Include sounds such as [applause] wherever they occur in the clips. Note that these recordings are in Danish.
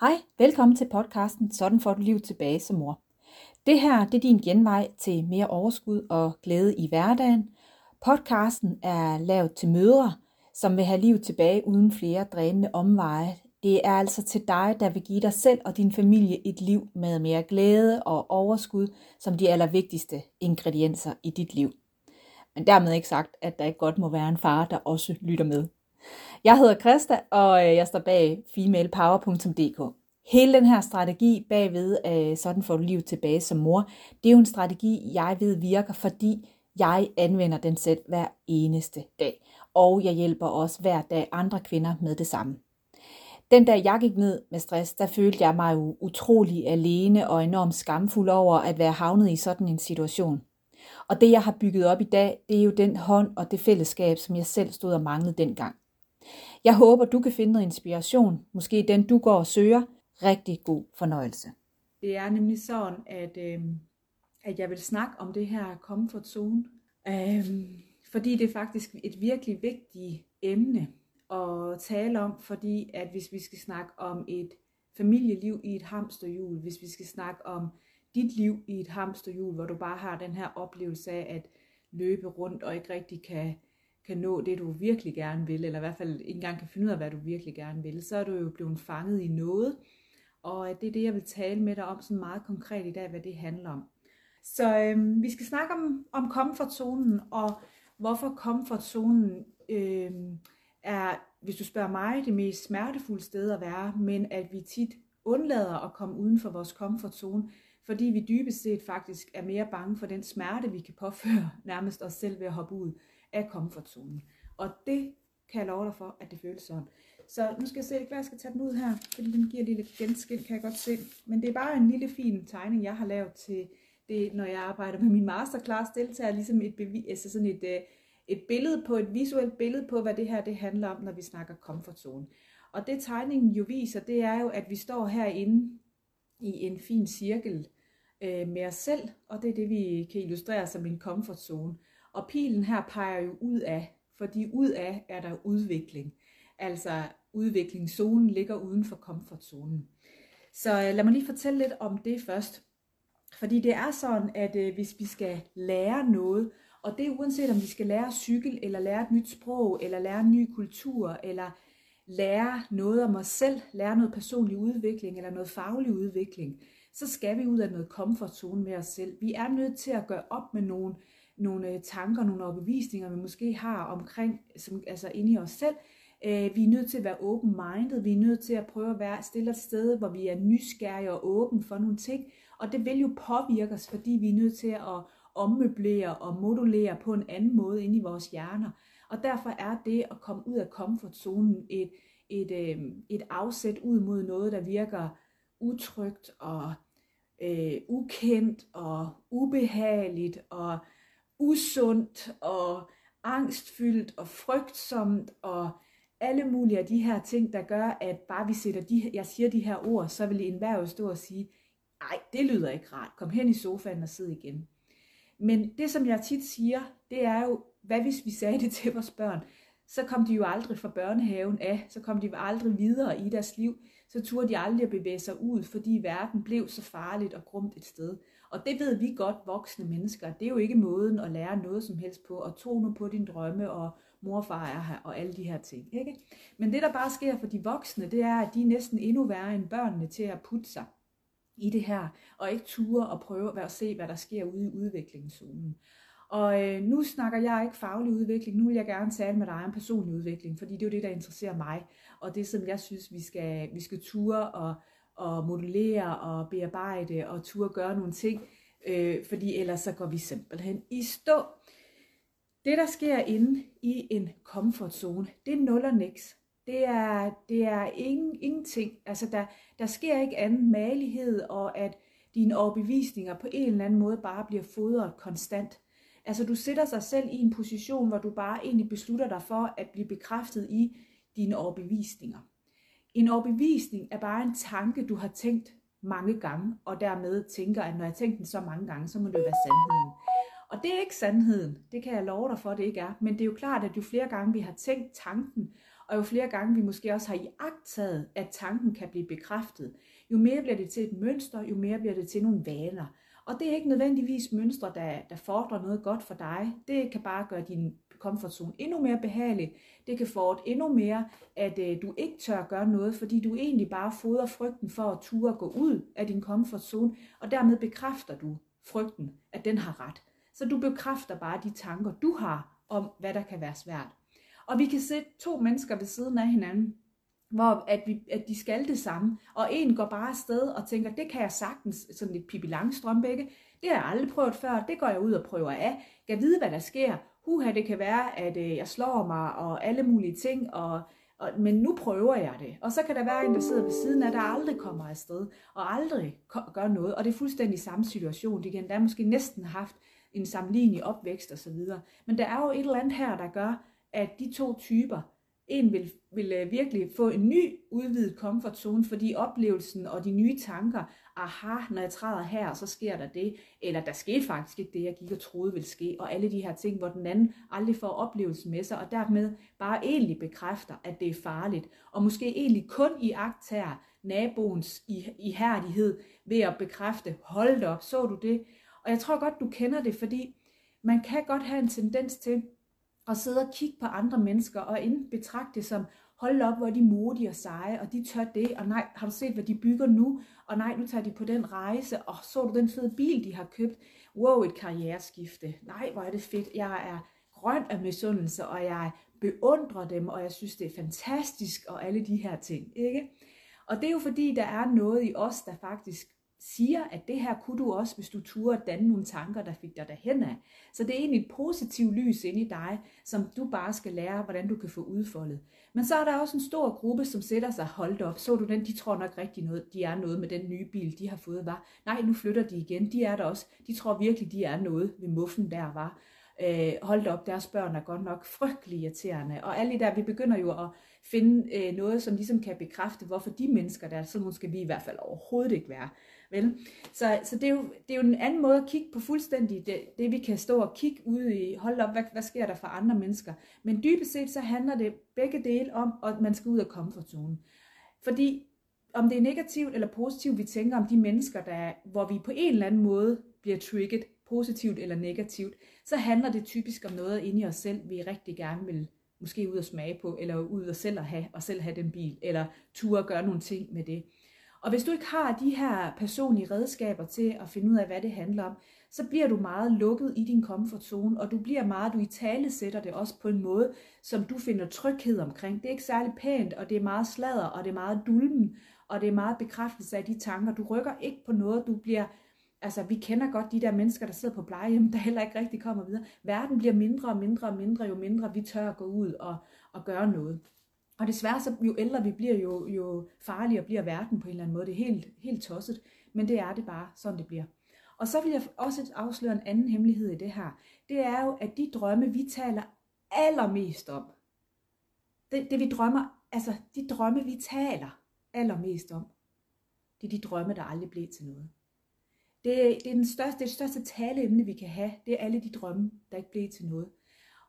Hej, velkommen til podcasten Sådan får du liv tilbage som mor. Det her det er din genvej til mere overskud og glæde i hverdagen. Podcasten er lavet til mødre, som vil have liv tilbage uden flere drænende omveje. Det er altså til dig, der vil give dig selv og din familie et liv med mere glæde og overskud som de allervigtigste ingredienser i dit liv. Men dermed ikke sagt, at der ikke godt må være en far, der også lytter med. Jeg hedder Krista, og øh, jeg står bag femalepower.dk. Hele den her strategi bagved, øh, sådan får du liv tilbage som mor, det er jo en strategi, jeg ved virker, fordi jeg anvender den selv hver eneste dag. Og jeg hjælper også hver dag andre kvinder med det samme. Den dag jeg gik ned med stress, der følte jeg mig jo utrolig alene og enormt skamfuld over at være havnet i sådan en situation. Og det jeg har bygget op i dag, det er jo den hånd og det fællesskab, som jeg selv stod og manglede dengang. Jeg håber, du kan finde noget inspiration, måske den du går og søger. Rigtig god fornøjelse. Det er nemlig sådan, at, øh, at jeg vil snakke om det her comfort zone, øh, fordi det er faktisk et virkelig vigtigt emne at tale om, fordi at hvis vi skal snakke om et familieliv i et hamsterhjul, hvis vi skal snakke om dit liv i et hamsterhjul, hvor du bare har den her oplevelse af at løbe rundt og ikke rigtig kan kan nå det, du virkelig gerne vil, eller i hvert fald ikke engang kan finde ud af, hvad du virkelig gerne vil, så er du jo blevet fanget i noget. Og øh, det er det, jeg vil tale med dig om sådan meget konkret i dag, hvad det handler om. Så øh, vi skal snakke om, om komfortzonen, og hvorfor komfortzonen øh, er, hvis du spørger mig, det mest smertefulde sted at være, men at vi tit undlader at komme uden for vores komfortzone, fordi vi dybest set faktisk er mere bange for den smerte, vi kan påføre nærmest os selv ved at hoppe ud af komfortzonen. Og det kan jeg love dig for, at det føles sådan. Så nu skal jeg se, hvad jeg skal tage den ud her, fordi den giver lige lidt genskin, kan jeg godt se. Men det er bare en lille fin tegning, jeg har lavet til det, når jeg arbejder med min masterclass deltager, ligesom et, bevis, altså sådan et, øh, et billede på, et visuelt billede på, hvad det her det handler om, når vi snakker komfortzone. Og det tegningen jo viser, det er jo, at vi står herinde i en fin cirkel øh, med os selv, og det er det, vi kan illustrere som en komfortzone. Og pilen her peger jo ud af, fordi ud af er der udvikling. Altså udviklingszonen ligger uden for komfortzonen. Så øh, lad mig lige fortælle lidt om det først. Fordi det er sådan, at øh, hvis vi skal lære noget, og det er uanset om vi skal lære cykel, eller lære et nyt sprog, eller lære en ny kultur, eller lære noget om os selv, lære noget personlig udvikling, eller noget faglig udvikling, så skal vi ud af noget komfortzone med os selv. Vi er nødt til at gøre op med nogle nogle øh, tanker, nogle overbevisninger, vi måske har omkring, som, altså inde i os selv. Øh, vi er nødt til at være open-minded, vi er nødt til at prøve at være stille et sted, hvor vi er nysgerrige og åbne for nogle ting, og det vil jo påvirke os, fordi vi er nødt til at ommøblere og modulere på en anden måde inde i vores hjerner. Og derfor er det at komme ud af komfortzonen et, et, øh, et afsæt ud mod noget, der virker utrygt og øh, ukendt og ubehageligt og usundt og angstfyldt og frygtsomt og alle mulige af de her ting, der gør, at bare vi sætter de, jeg siger de her ord, så vil enhver jo stå og sige, nej, det lyder ikke rart, kom hen i sofaen og sid igen. Men det, som jeg tit siger, det er jo, hvad hvis vi sagde det til vores børn? Så kom de jo aldrig fra børnehaven af, så kom de aldrig videre i deres liv, så turde de aldrig at bevæge sig ud, fordi verden blev så farligt og grumt et sted. Og det ved vi godt, voksne mennesker. Det er jo ikke måden at lære noget som helst på, og tro nu på din drømme, og morfar er her, og alle de her ting. Ikke? Men det, der bare sker for de voksne, det er, at de er næsten endnu værre end børnene til at putte sig i det her, og ikke ture og prøve at se, hvad der sker ude i udviklingszonen. Og øh, nu snakker jeg ikke faglig udvikling, nu vil jeg gerne tale med dig om personlig udvikling, fordi det er jo det, der interesserer mig, og det som jeg synes, vi skal, vi skal ture og og modellere og bearbejde og turde gøre nogle ting, øh, fordi ellers så går vi simpelthen i stå. Det, der sker inde i en comfort zone, det er nul og niks. Det er, det er ingen, ingenting. Altså, der, der sker ikke anden malighed, og at dine overbevisninger på en eller anden måde bare bliver fodret konstant. Altså, du sætter sig selv i en position, hvor du bare egentlig beslutter dig for at blive bekræftet i dine overbevisninger. En overbevisning er bare en tanke, du har tænkt mange gange, og dermed tænker, at når jeg har tænkt den så mange gange, så må det være sandheden. Og det er ikke sandheden, det kan jeg love dig for, at det ikke er. Men det er jo klart, at jo flere gange vi har tænkt tanken, og jo flere gange vi måske også har iagtaget, at tanken kan blive bekræftet, jo mere bliver det til et mønster, jo mere bliver det til nogle vaner. Og det er ikke nødvendigvis mønstre, der, der fordrer noget godt for dig. Det kan bare gøre din comfort zone endnu mere behagelig. Det kan fordre endnu mere, at øh, du ikke tør gøre noget, fordi du egentlig bare fodrer frygten for at ture gå ud af din comfort zone, og dermed bekræfter du frygten, at den har ret. Så du bekræfter bare de tanker, du har om, hvad der kan være svært. Og vi kan se to mennesker ved siden af hinanden, hvor at, vi, at de skal det samme, og en går bare afsted og tænker, det kan jeg sagtens, sådan lidt Pippi Langstrømbække, det har jeg aldrig prøvet før, det går jeg ud og prøver af, kan vide, hvad der sker, uha, det kan være, at øh, jeg slår mig, og alle mulige ting, og, og, men nu prøver jeg det. Og så kan der være en, der sidder ved siden af, der aldrig kommer afsted, og aldrig gør noget, og det er fuldstændig samme situation, de kan der måske næsten haft en sammenlignelig opvækst osv. Men der er jo et eller andet her, der gør, at de to typer, en vil, vil øh, virkelig få en ny udvidet comfort zone, fordi oplevelsen og de nye tanker, aha, når jeg træder her, så sker der det, eller der skete faktisk ikke det, jeg gik og troede ville ske, og alle de her ting, hvor den anden aldrig får oplevelsen med sig, og dermed bare egentlig bekræfter, at det er farligt, og måske egentlig kun i akt her naboens ihærdighed ved at bekræfte, hold op, så du det? Og jeg tror godt, du kender det, fordi man kan godt have en tendens til at sidde og kigge på andre mennesker og betragte det som, hold op, hvor er de modige og seje, og de tør det, og nej, har du set, hvad de bygger nu, og nej, nu tager de på den rejse, og så du den fede bil, de har købt, wow, et karriereskifte, nej, hvor er det fedt, jeg er grøn af misundelse, og jeg beundrer dem, og jeg synes, det er fantastisk, og alle de her ting, ikke? Og det er jo fordi, der er noget i os, der faktisk siger, at det her kunne du også, hvis du turde danne nogle tanker, der fik dig derhen af. Så det er egentlig et positivt lys inde i dig, som du bare skal lære, hvordan du kan få udfoldet. Men så er der også en stor gruppe, som sætter sig holdt op. Så du den, de tror nok rigtig noget, de er noget med den nye bil, de har fået, var. Nej, nu flytter de igen, de er der også. De tror virkelig, de er noget ved muffen der, var. Øh, holdt op, deres børn er godt nok frygtelig irriterende. Og alle der, vi begynder jo at finde øh, noget, som ligesom kan bekræfte, hvorfor de mennesker der, så måske vi i hvert fald overhovedet ikke være. Vel? Så, så det, er jo, det er jo en anden måde at kigge på fuldstændig det, det vi kan stå og kigge ud i, hold op, hvad, hvad sker der for andre mennesker? Men dybest set så handler det begge dele om, at man skal ud af komfortzonen. Fordi om det er negativt eller positivt, vi tænker om de mennesker, der, hvor vi på en eller anden måde bliver trigget, positivt eller negativt, så handler det typisk om noget inde i os selv, vi rigtig gerne vil måske ud og smage på, eller ud og selv at have, og selv have den bil, eller ture at gøre nogle ting med det. Og hvis du ikke har de her personlige redskaber til at finde ud af, hvad det handler om, så bliver du meget lukket i din komfortzone, og du bliver meget, du i tale sætter det også på en måde, som du finder tryghed omkring. Det er ikke særlig pænt, og det er meget sladder, og det er meget dulmen, og det er meget bekræftelse af de tanker. Du rykker ikke på noget, du bliver, altså vi kender godt de der mennesker, der sidder på plejehjem, der heller ikke rigtig kommer videre. Verden bliver mindre og mindre og mindre, jo mindre vi tør at gå ud og, og gøre noget. Og desværre, så jo ældre vi bliver, jo, jo farligere bliver verden på en eller anden måde. Det er helt, helt tosset, men det er det bare, sådan det bliver. Og så vil jeg også afsløre en anden hemmelighed i det her. Det er jo, at de drømme, vi taler allermest om, det, det vi drømmer, altså de drømme, vi taler allermest om, det er de drømme, der aldrig blev til noget. Det, det er den største, det, er det største taleemne, vi kan have. Det er alle de drømme, der ikke blev til noget.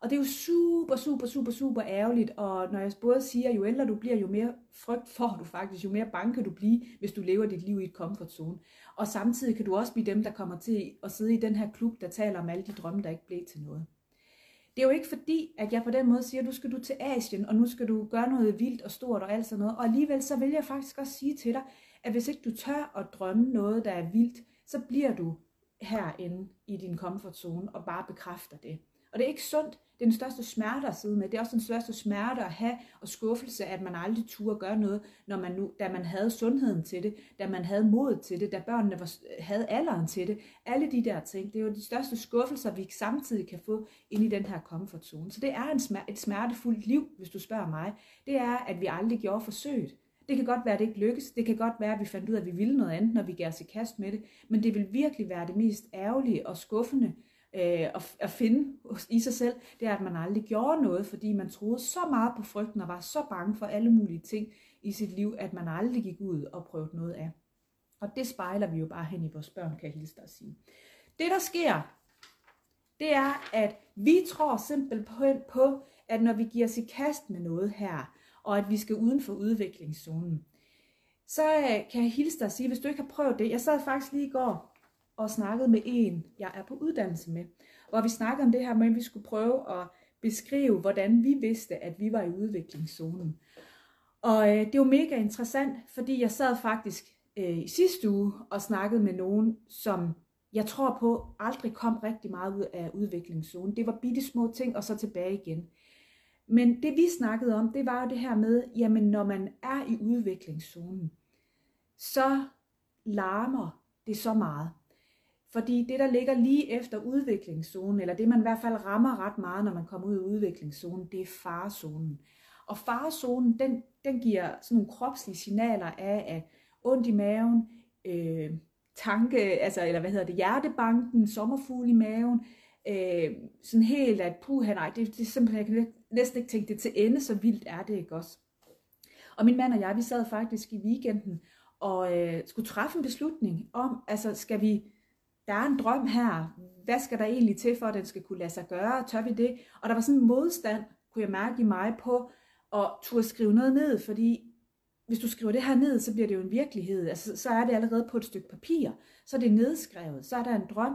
Og det er jo super, super, super, super ærgerligt, og når jeg både siger, jo ældre du bliver, jo mere frygt får du faktisk, jo mere bange kan du blive, hvis du lever dit liv i et comfort zone. Og samtidig kan du også blive dem, der kommer til at sidde i den her klub, der taler om alle de drømme, der ikke blev til noget. Det er jo ikke fordi, at jeg på den måde siger, at du skal du til Asien, og nu skal du gøre noget vildt og stort og alt sådan noget. Og alligevel så vil jeg faktisk også sige til dig, at hvis ikke du tør at drømme noget, der er vildt, så bliver du herinde i din comfort zone og bare bekræfter det. Og det er ikke sundt. Det er den største smerte at sidde med. Det er også den største smerte at have og skuffelse, at man aldrig turde gøre noget, når man nu, da man havde sundheden til det, da man havde mod til det, da børnene var, havde alderen til det. Alle de der ting, det er jo de største skuffelser, vi samtidig kan få ind i den her comfort zone. Så det er en smer- et smertefuldt liv, hvis du spørger mig. Det er, at vi aldrig gjorde forsøget. Det kan godt være, at det ikke lykkes. Det kan godt være, at vi fandt ud af, at vi ville noget andet, når vi gav os i kast med det. Men det vil virkelig være det mest ærgerlige og skuffende, øh, at, at finde i sig selv, det er, at man aldrig gjorde noget, fordi man troede så meget på frygten og var så bange for alle mulige ting i sit liv, at man aldrig gik ud og prøvede noget af. Og det spejler vi jo bare hen i vores børn, kan jeg hilse dig at sige. Det, der sker, det er, at vi tror simpelthen på, at når vi giver os i kast med noget her, og at vi skal uden for udviklingszonen. Så øh, kan jeg hilse dig og sige, hvis du ikke har prøvet det, jeg sad faktisk lige i går og snakkede med en, jeg er på uddannelse med, hvor vi snakkede om det her med, at vi skulle prøve at beskrive, hvordan vi vidste, at vi var i udviklingszonen. Og øh, det var mega interessant, fordi jeg sad faktisk øh, i sidste uge og snakkede med nogen, som jeg tror på aldrig kom rigtig meget ud af udviklingszonen. Det var bitte små ting, og så tilbage igen. Men det vi snakkede om, det var jo det her med, jamen når man er i udviklingszonen, så larmer det så meget. Fordi det, der ligger lige efter udviklingszonen, eller det man i hvert fald rammer ret meget, når man kommer ud af udviklingszonen, det er farezonen. Og farezonen, den, den giver sådan nogle kropslige signaler af, at ondt i maven, øh, tanke, altså, eller hvad hedder det, hjertebanken, sommerfugl i maven, øh, sådan helt at, puha nej, det, det er simpelthen, jeg kan næsten ikke tænke det til ende, så vildt er det ikke også. Og min mand og jeg, vi sad faktisk i weekenden og øh, skulle træffe en beslutning om, altså skal vi, der er en drøm her, hvad skal der egentlig til for, at den skal kunne lade sig gøre, tør vi det? Og der var sådan en modstand, kunne jeg mærke i mig på, at turde skrive noget ned, fordi hvis du skriver det her ned, så bliver det jo en virkelighed. Altså, så er det allerede på et stykke papir. Så er det nedskrevet. Så er der en drøm.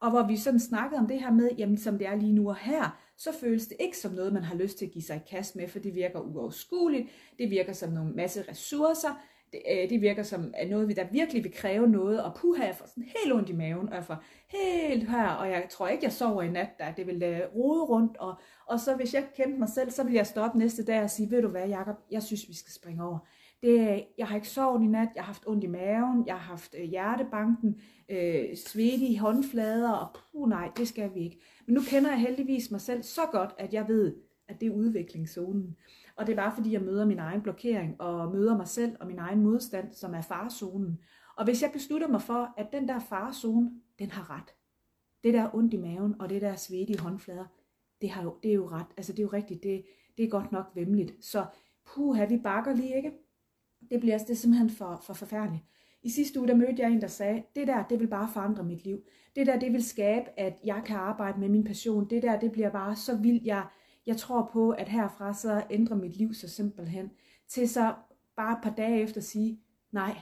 Og hvor vi sådan snakkede om det her med, jamen som det er lige nu og her, så føles det ikke som noget, man har lyst til at give sig i kast med, for det virker uoverskueligt. Det virker som nogle masse ressourcer. Det, øh, det virker som øh, noget, der virkelig vil kræve noget, og puha, jeg får sådan helt ondt i maven, og jeg får helt her, og jeg tror ikke, jeg sover i nat, der det vil øh, rode rundt, og, og så hvis jeg kendte mig selv, så vil jeg stoppe næste dag og sige, ved du hvad, Jacob, jeg synes, vi skal springe over. Det, jeg har ikke sovet i nat, jeg har haft ondt i maven, jeg har haft øh, hjertebanken, øh, svedige håndflader, og puh nej, det skal vi ikke. Men nu kender jeg heldigvis mig selv så godt, at jeg ved, at det er udviklingszonen. Og det er bare fordi, jeg møder min egen blokering, og møder mig selv og min egen modstand, som er farzonen. Og hvis jeg beslutter mig for, at den der farzone, den har ret. Det der ondt i maven, og det der svedige håndflader, det, har jo, det er jo ret. Altså det er jo rigtigt, det, det er godt nok vemmeligt. Så puha, vi bakker lige, ikke? Det bliver det er simpelthen for, for forfærdeligt. I sidste uge, der mødte jeg en, der sagde, det der, det vil bare forandre mit liv. Det der, det vil skabe, at jeg kan arbejde med min passion. Det der, det bliver bare så vildt. Jeg, jeg tror på, at herfra så ændrer mit liv så simpelthen. Til så bare et par dage efter at sige, nej,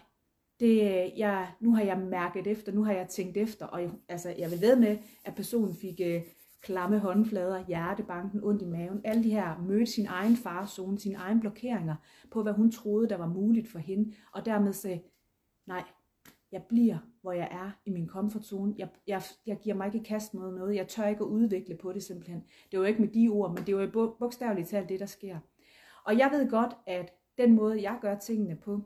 det, jeg, nu har jeg mærket efter, nu har jeg tænkt efter, og jeg, altså, jeg vil ved med, at personen fik øh, klamme håndflader, hjertebanken, ondt i maven, alle de her mødte sin egen farzone, sine egne blokeringer på, hvad hun troede, der var muligt for hende, og dermed sagde, nej, jeg bliver, hvor jeg er i min komfortzone. Jeg, jeg, jeg giver mig ikke kast med noget. Jeg tør ikke at udvikle på det simpelthen. Det er jo ikke med de ord, men det er jo bogstaveligt talt det, der sker. Og jeg ved godt, at den måde, jeg gør tingene på,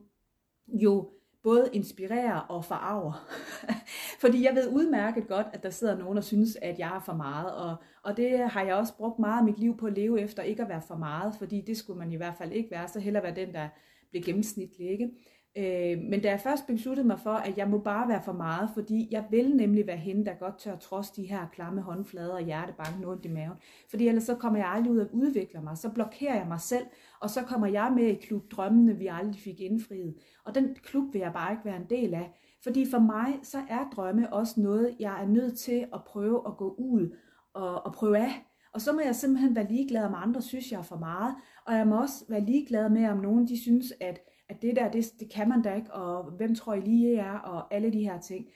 jo både inspirerer og forarver. [laughs] Fordi jeg ved udmærket godt, at der sidder nogen, der synes, at jeg er for meget. Og, og det har jeg også brugt meget af mit liv på at leve efter, ikke at være for meget. Fordi det skulle man i hvert fald ikke være. Så heller være den, der bliver gennemsnitlig. Ikke? Øh, men da jeg først besluttede mig for, at jeg må bare være for meget, fordi jeg vil nemlig være hende, der godt tør trods de her klamme håndflader og hjertebanken ondt i maven. Fordi ellers så kommer jeg aldrig ud og udvikler mig, så blokerer jeg mig selv, og så kommer jeg med i klub drømmene, vi aldrig fik indfriet. Og den klub vil jeg bare ikke være en del af. Fordi for mig, så er drømme også noget, jeg er nødt til at prøve at gå ud og, og prøve af. Og så må jeg simpelthen være ligeglad, om andre synes, jeg er for meget. Og jeg må også være ligeglad med, om nogen de synes, at at det der, det, det kan man da ikke, og hvem tror I lige er, og alle de her ting.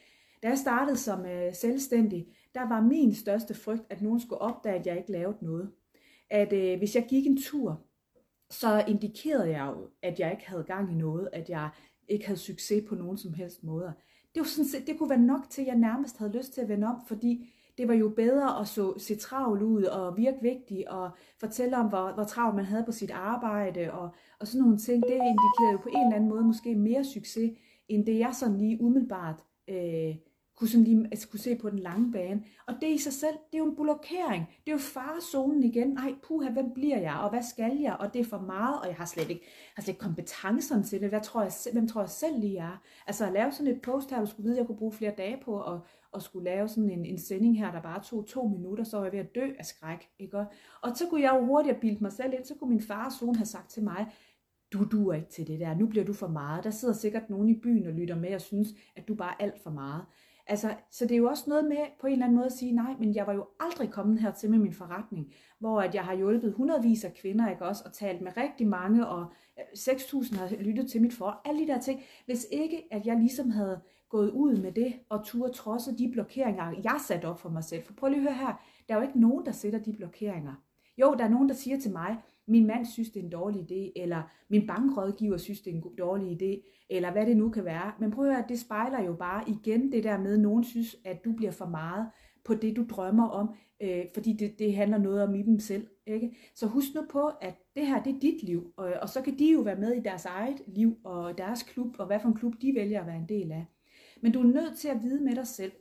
Da jeg startede som øh, selvstændig, der var min største frygt, at nogen skulle opdage, at jeg ikke lavede noget. At øh, hvis jeg gik en tur, så indikerede jeg jo, at jeg ikke havde gang i noget, at jeg ikke havde succes på nogen som helst måder. Det, var sådan set, det kunne være nok til, at jeg nærmest havde lyst til at vende om, fordi det var jo bedre at så, se travl ud og virke vigtig og fortælle om, hvor, hvor travlt man havde på sit arbejde og, og sådan nogle ting. Det indikerede jo på en eller anden måde måske mere succes, end det jeg sådan lige umiddelbart øh, kunne, sådan lige, altså, kunne se på den lange bane. Og det i sig selv, det er jo en blokering. Det er jo farezonen igen. Nej, puha, hvem bliver jeg, og hvad skal jeg? Og det er for meget, og jeg har slet ikke, har slet ikke kompetencerne til det. Hvad tror jeg, hvem tror jeg selv lige er? Altså at lave sådan et post her, du skulle vide, at jeg kunne bruge flere dage på og at skulle lave sådan en, en sending her, der bare tog to minutter, så var jeg ved at dø af skræk. Ikke? Og så kunne jeg jo hurtigt bilde mig selv ind, så kunne min farzone have sagt til mig, du duer ikke til det der, nu bliver du for meget. Der sidder sikkert nogen i byen og lytter med og synes, at du bare er alt for meget. Altså, så det er jo også noget med på en eller anden måde at sige, nej, men jeg var jo aldrig kommet hertil med min forretning, hvor at jeg har hjulpet hundredvis af kvinder, ikke også, og talt med rigtig mange, og øh, 6.000 har lyttet til mit for, alle de der ting. Hvis ikke, at jeg ligesom havde gået ud med det, og turde trodse de blokeringer, jeg satte op for mig selv. For prøv lige at høre her, der er jo ikke nogen, der sætter de blokeringer. Jo, der er nogen, der siger til mig, min mand synes, det er en dårlig idé, eller min bankrådgiver synes, det er en dårlig idé, eller hvad det nu kan være. Men prøv at høre, det spejler jo bare igen det der med, at nogen synes, at du bliver for meget på det, du drømmer om, øh, fordi det, det handler noget om i dem selv. Ikke? Så husk nu på, at det her, det er dit liv, og, og så kan de jo være med i deres eget liv, og deres klub, og hvad for en klub de vælger at være en del af. Men du er nødt til at vide med dig selv,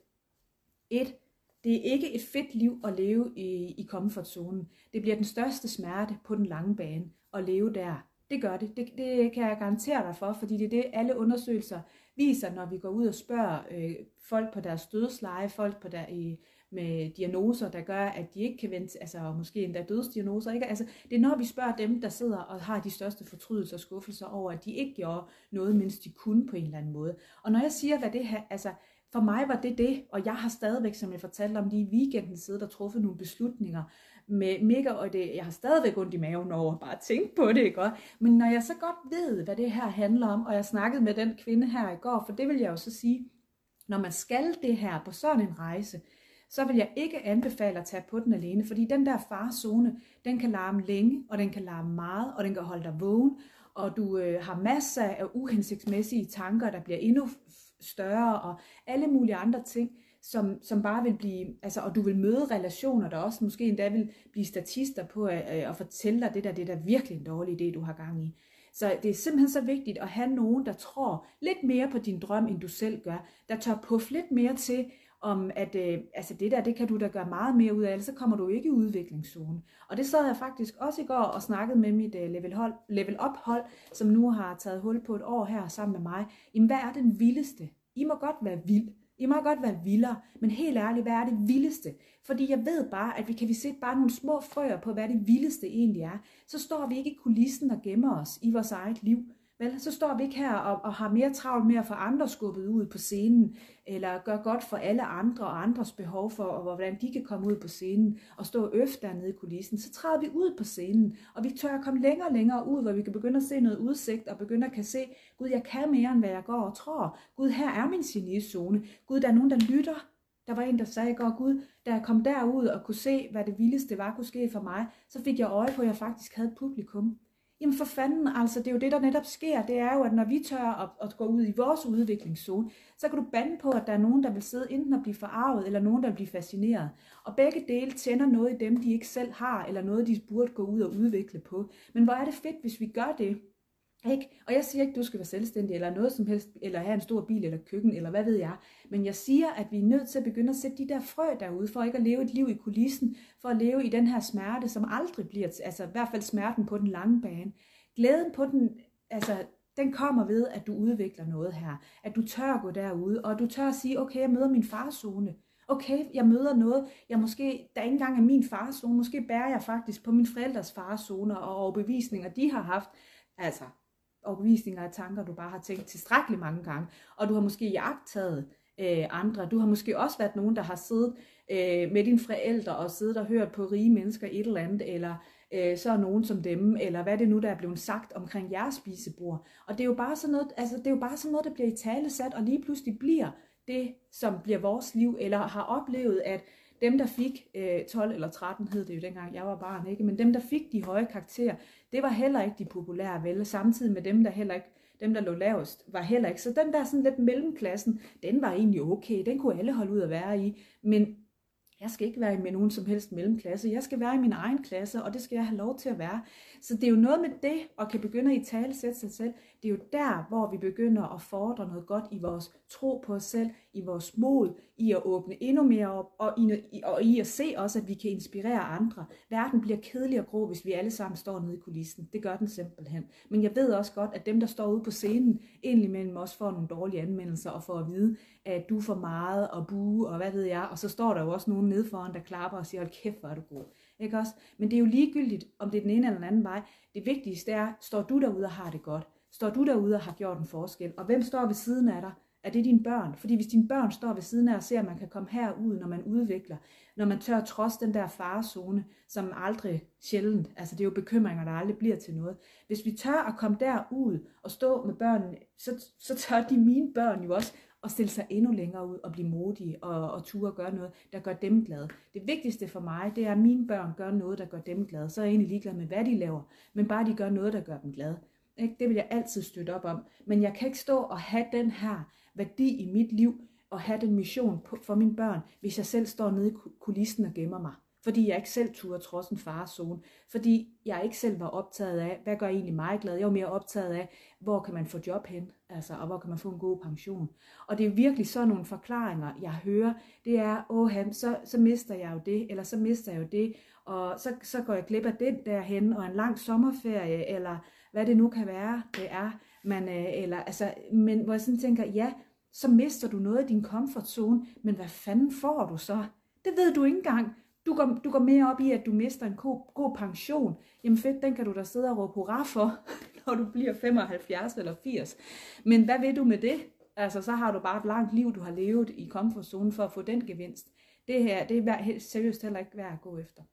et, det er ikke et fedt liv at leve i, i comfortzonen. Det bliver den største smerte på den lange bane at leve der. Det gør det. det. Det kan jeg garantere dig for, fordi det er det, alle undersøgelser viser, når vi går ud og spørger øh, folk på deres dødsleje, folk på der, i, med diagnoser, der gør, at de ikke kan vente, altså måske endda dødsdiagnoser. Ikke? Altså, det er når vi spørger dem, der sidder og har de største fortrydelser og skuffelser over, at de ikke gjorde noget, mens de kunne på en eller anden måde. Og når jeg siger, hvad det her, altså for mig var det det, og jeg har stadigvæk, som jeg fortalte om lige i weekenden, siddet og truffet nogle beslutninger med mega, og det, jeg har stadigvæk ondt i maven over bare at tænke på det, ikke? Men når jeg så godt ved, hvad det her handler om, og jeg snakkede med den kvinde her i går, for det vil jeg jo så sige, når man skal det her på sådan en rejse, så vil jeg ikke anbefale at tage på den alene, fordi den der farzone, den kan larme længe, og den kan larme meget, og den kan holde dig vågen, og du øh, har masser af uhensigtsmæssige tanker, der bliver endnu større, og alle mulige andre ting, som, som bare vil blive, altså, og du vil møde relationer, der også måske endda vil blive statister på at, øh, øh at fortælle dig, det der, det der virkelig en dårlig idé, du har gang i. Så det er simpelthen så vigtigt at have nogen, der tror lidt mere på din drøm, end du selv gør, der tør puffe lidt mere til, om at øh, altså det der, det kan du da gøre meget mere ud af, ellers så kommer du ikke i udviklingszone. Og det sad jeg faktisk også i går og snakkede med mit øh, level, hold, level up hold, som nu har taget hul på et år her sammen med mig. Jamen hvad er den vildeste? I må godt være vild. I må godt være vildere, men helt ærligt, hvad er det vildeste? Fordi jeg ved bare, at vi kan vi sætte bare nogle små frøer på, hvad det vildeste egentlig er. Så står vi ikke i kulissen og gemmer os i vores eget liv. Vel, så står vi ikke her og, og har mere travlt med at få andre skubbet ud på scenen, eller gør godt for alle andre og andres behov for, og hvordan de kan komme ud på scenen og stå øfter nede i kulissen. Så træder vi ud på scenen, og vi tør at komme længere og længere ud, hvor vi kan begynde at se noget udsigt, og begynde at kan se, Gud, jeg kan mere, end hvad jeg går og tror. Gud, her er min genizone. Gud, der er nogen, der lytter. Der var en, der sagde i går, Gud, da jeg kom derud og kunne se, hvad det vildeste var, kunne ske for mig, så fik jeg øje på, at jeg faktisk havde et publikum. Jamen for fanden, altså det er jo det, der netop sker. Det er jo, at når vi tør at, at gå ud i vores udviklingszone, så kan du bande på, at der er nogen, der vil sidde enten og blive forarvet, eller nogen, der vil blive fascineret. Og begge dele tænder noget i dem, de ikke selv har, eller noget, de burde gå ud og udvikle på. Men hvor er det fedt, hvis vi gør det, ikke? Og jeg siger ikke, at du skal være selvstændig, eller noget som helst, eller have en stor bil, eller køkken, eller hvad ved jeg. Men jeg siger, at vi er nødt til at begynde at sætte de der frø derude, for ikke at leve et liv i kulissen, for at leve i den her smerte, som aldrig bliver, altså i hvert fald smerten på den lange bane. Glæden på den, altså den kommer ved, at du udvikler noget her. At du tør at gå derude, og du tør at sige, okay, jeg møder min farzone. Okay, jeg møder noget, jeg måske, der ikke engang er min farzone. Måske bærer jeg faktisk på min forældres farzoner og overbevisninger, de har haft. Altså, overbevisninger og tanker, du bare har tænkt tilstrækkeligt mange gange, og du har måske jagtet øh, andre. Du har måske også været nogen, der har siddet øh, med dine forældre og siddet og hørt på rige mennesker et eller andet, eller øh, så er nogen som dem, eller hvad det nu, der er blevet sagt omkring jeres spisebord. Og det er jo bare sådan noget, altså, det er jo bare sådan noget, der bliver i tale sat, og lige pludselig bliver det, som bliver vores liv, eller har oplevet, at dem, der fik øh, 12 eller 13, hed det jo dengang, jeg var barn, ikke? men dem, der fik de høje karakterer, det var heller ikke de populære vel, samtidig med dem, der heller ikke dem, der lå lavest, var heller ikke. Så den der sådan lidt mellemklassen, den var egentlig okay, den kunne alle holde ud at være i, men jeg skal ikke være med nogen som helst mellemklasse. Jeg skal være i min egen klasse, og det skal jeg have lov til at være. Så det er jo noget med det, og kan begynde at i tale sætte sig selv. Det er jo der, hvor vi begynder at fordre noget godt i vores tro på os selv, i vores mod, i at åbne endnu mere op, og i, og i at se også, at vi kan inspirere andre. Verden bliver kedelig og grå, hvis vi alle sammen står nede i kulissen. Det gør den simpelthen. Men jeg ved også godt, at dem, der står ude på scenen, endelig mellem os får nogle dårlige anmeldelser, og får at vide, at du får meget og bue, og hvad ved jeg. Og så står der jo også nogen nede foran, der klapper og siger, hold kæft, hvor er du god. Ikke også? Men det er jo ligegyldigt, om det er den ene eller den anden vej. Det vigtigste er, står du derude og har det godt? Står du derude og har gjort en forskel? Og hvem står ved siden af dig? Er det dine børn? Fordi hvis dine børn står ved siden af og ser, at man kan komme herud, når man udvikler, når man tør trods den der farezone, som aldrig sjældent, altså det er jo bekymringer, der aldrig bliver til noget. Hvis vi tør at komme derud og stå med børnene, så, så tør de mine børn jo også at stille sig endnu længere ud og blive modige og, og ture og gøre noget, der gør dem glade. Det vigtigste for mig, det er, at mine børn gør noget, der gør dem glade. Så er jeg egentlig ligeglad med, hvad de laver, men bare de gør noget, der gør dem glade. Ikke? Det vil jeg altid støtte op om. Men jeg kan ikke stå og have den her værdi i mit liv, og have den mission for mine børn, hvis jeg selv står nede i kulissen og gemmer mig fordi jeg ikke selv turde trods en farezone, fordi jeg ikke selv var optaget af, hvad gør egentlig mig glad? Jeg var mere optaget af, hvor kan man få job hen, altså, og hvor kan man få en god pension. Og det er virkelig sådan nogle forklaringer, jeg hører, det er, åh, så, så mister jeg jo det, eller så mister jeg jo det, og så, så går jeg glip af den derhen, og en lang sommerferie, eller hvad det nu kan være, det er, man, øh, eller, altså, men hvor jeg sådan tænker, ja, så mister du noget af din comfort zone, men hvad fanden får du så? Det ved du ikke engang. Du går, du går mere op i, at du mister en god, god pension. Jamen fedt, den kan du da sidde og råbe hurra for, [laughs] når du bliver 75 eller 80. Men hvad vil du med det? Altså, så har du bare et langt liv, du har levet i komfortzonen for at få den gevinst. Det her, det er seriøst heller ikke værd at gå efter.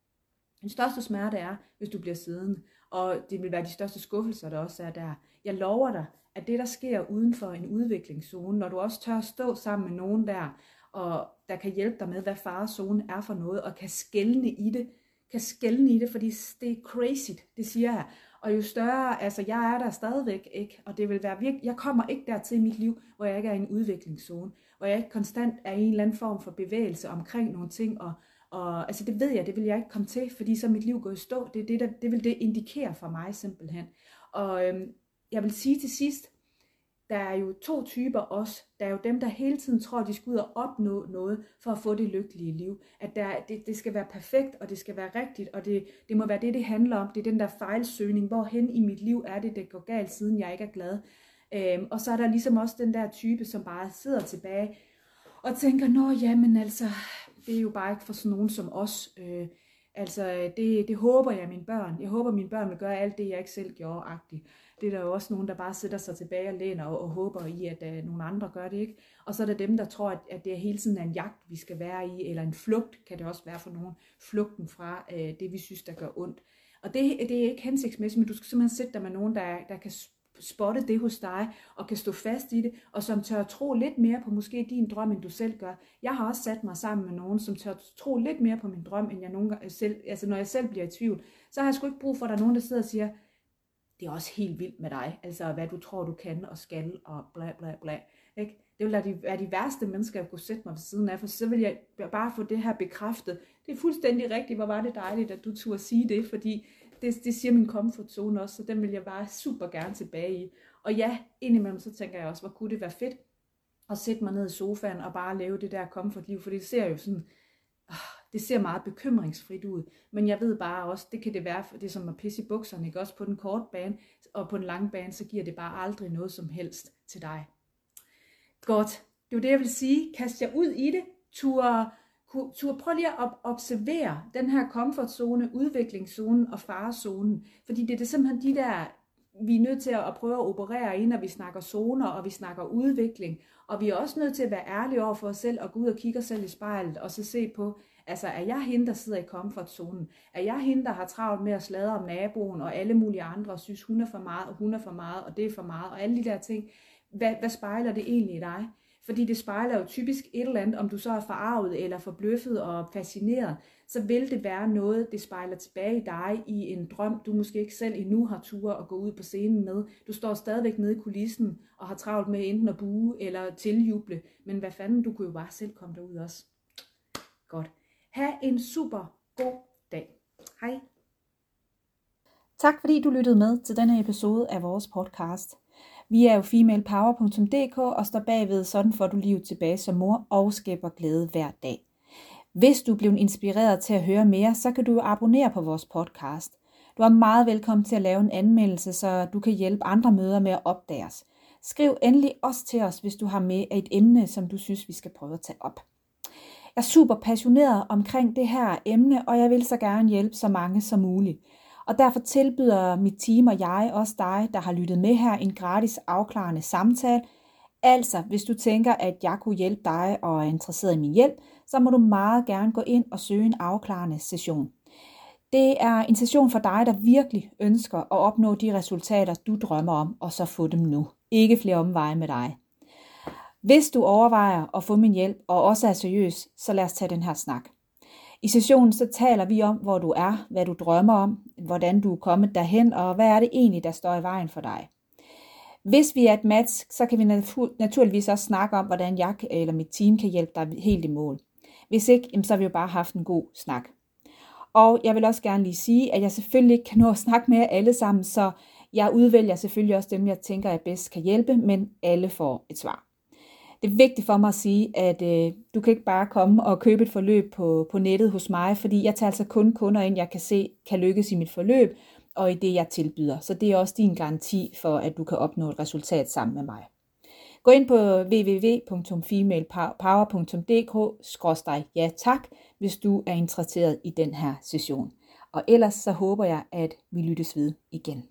Den største smerte er, hvis du bliver siddende, og det vil være de største skuffelser, der også er der. Jeg lover dig, at det, der sker uden for en udviklingszone, når du også tør at stå sammen med nogen der, og der kan hjælpe dig med, hvad farezonen er for noget, og kan skælne i det, kan skælne i det, fordi det er crazy, det siger jeg. Og jo større, altså jeg er der stadigvæk ikke, og det vil være virkelig, jeg kommer ikke dertil i mit liv, hvor jeg ikke er i en udviklingszone, hvor jeg ikke konstant er i en eller anden form for bevægelse omkring nogle ting, og, og altså det ved jeg, det vil jeg ikke komme til, fordi så mit liv går i stå, det, det, der, det vil det indikere for mig simpelthen. Og øhm, jeg vil sige til sidst, der er jo to typer også. Der er jo dem, der hele tiden tror, at de skal ud og opnå noget for at få det lykkelige liv. At der, det, det skal være perfekt, og det skal være rigtigt, og det, det må være det, det handler om. Det er den der fejlsøgning. Hvorhen i mit liv er det, det går galt, siden jeg ikke er glad. Øhm, og så er der ligesom også den der type, som bare sidder tilbage og tænker, nå jamen altså, det er jo bare ikke for sådan nogen som os. Øh, altså, det, det håber jeg mine børn. Jeg håber, mine børn vil gøre alt det, jeg ikke selv gjorde, agtigt det er der jo også nogen, der bare sætter sig tilbage og læner og, og håber i, at uh, nogle andre gør det, ikke? Og så er der dem, der tror, at, at det er hele tiden en jagt, vi skal være i, eller en flugt, kan det også være for nogen, flugten fra uh, det, vi synes, der gør ondt. Og det, det er ikke hensigtsmæssigt, men du skal simpelthen sætte dig med nogen, der, der kan spotte det hos dig, og kan stå fast i det, og som tør tro lidt mere på måske din drøm, end du selv gør. Jeg har også sat mig sammen med nogen, som tør tro lidt mere på min drøm, end jeg nogen gange selv, altså når jeg selv bliver i tvivl, så har jeg sgu ikke brug for, at der er nogen, der sidder og siger, det er også helt vildt med dig, altså hvad du tror, du kan og skal, og bla bla bla. Ikke? Det ville være være de værste mennesker, jeg kunne sætte mig ved siden af, for så vil jeg bare få det her bekræftet. Det er fuldstændig rigtigt, hvor var det dejligt, at du turde sige det, fordi det, det siger min comfort zone også, så den vil jeg bare super gerne tilbage i. Og ja, indimellem så tænker jeg også, hvor kunne det være fedt at sætte mig ned i sofaen og bare lave det der komfortliv, for det ser jo sådan, ah, det ser meget bekymringsfrit ud. Men jeg ved bare også, det kan det være, for det er som at pisse i bukserne, ikke? Også på den korte bane, og på den lange bane, så giver det bare aldrig noget som helst til dig. Godt. Det var det, jeg vil sige. Kast jer ud i det. Tur, tur prøv lige at observere den her komfortzone, udviklingszonen og farezonen. Fordi det er det simpelthen de der, vi er nødt til at prøve at operere ind, når vi snakker zoner, og vi snakker udvikling. Og vi er også nødt til at være ærlige over for os selv, og gå ud og kigge os selv i spejlet, og så se på, Altså, er jeg hende, der sidder i komfortzonen? Er jeg hende, der har travlt med at sladre om naboen, og alle mulige andre og synes, hun er for meget, og hun er for meget, og det er for meget, og alle de der ting? Hvad, hvad spejler det egentlig i dig? Fordi det spejler jo typisk et eller andet, om du så er forarvet eller forbløffet og fascineret, så vil det være noget, det spejler tilbage i dig i en drøm, du måske ikke selv endnu har tur at gå ud på scenen med. Du står stadigvæk nede i kulissen og har travlt med enten at bue eller tiljuble, men hvad fanden, du kunne jo bare selv komme derud også. Godt. Ha' en super god dag. Hej. Tak fordi du lyttede med til denne episode af vores podcast. Vi er jo femalepower.dk og står bagved Sådan får du livet tilbage som mor og skaber glæde hver dag. Hvis du blev inspireret til at høre mere, så kan du abonnere på vores podcast. Du er meget velkommen til at lave en anmeldelse, så du kan hjælpe andre møder med at opdage os. Skriv endelig også til os, hvis du har med et emne, som du synes, vi skal prøve at tage op Jeg er super passioneret omkring det her emne, og jeg vil så gerne hjælpe så mange som muligt. Og derfor tilbyder mit team og jeg også dig, der har lyttet med her, en gratis afklarende samtale. Altså, hvis du tænker, at jeg kunne hjælpe dig og er interesseret i min hjælp, så må du meget gerne gå ind og søge en afklarende session. Det er en session for dig, der virkelig ønsker at opnå de resultater, du drømmer om, og så få dem nu. Ikke flere omveje med dig. Hvis du overvejer at få min hjælp og også er seriøs, så lad os tage den her snak. I sessionen så taler vi om, hvor du er, hvad du drømmer om, hvordan du er kommet derhen, og hvad er det egentlig, der står i vejen for dig. Hvis vi er et match, så kan vi naturligvis også snakke om, hvordan jeg eller mit team kan hjælpe dig helt i mål. Hvis ikke, så har vi jo bare haft en god snak. Og jeg vil også gerne lige sige, at jeg selvfølgelig ikke kan nå at snakke med jer alle sammen, så jeg udvælger selvfølgelig også dem, jeg tænker, jeg bedst kan hjælpe, men alle får et svar. Det er vigtigt for mig at sige, at øh, du kan ikke bare komme og købe et forløb på, på nettet hos mig, fordi jeg tager altså kun kunder ind, jeg kan se kan lykkes i mit forløb, og i det, jeg tilbyder. Så det er også din garanti for, at du kan opnå et resultat sammen med mig. Gå ind på www.femalepower.dk-ja tak, hvis du er interesseret i den her session. Og ellers så håber jeg, at vi lyttes ved igen.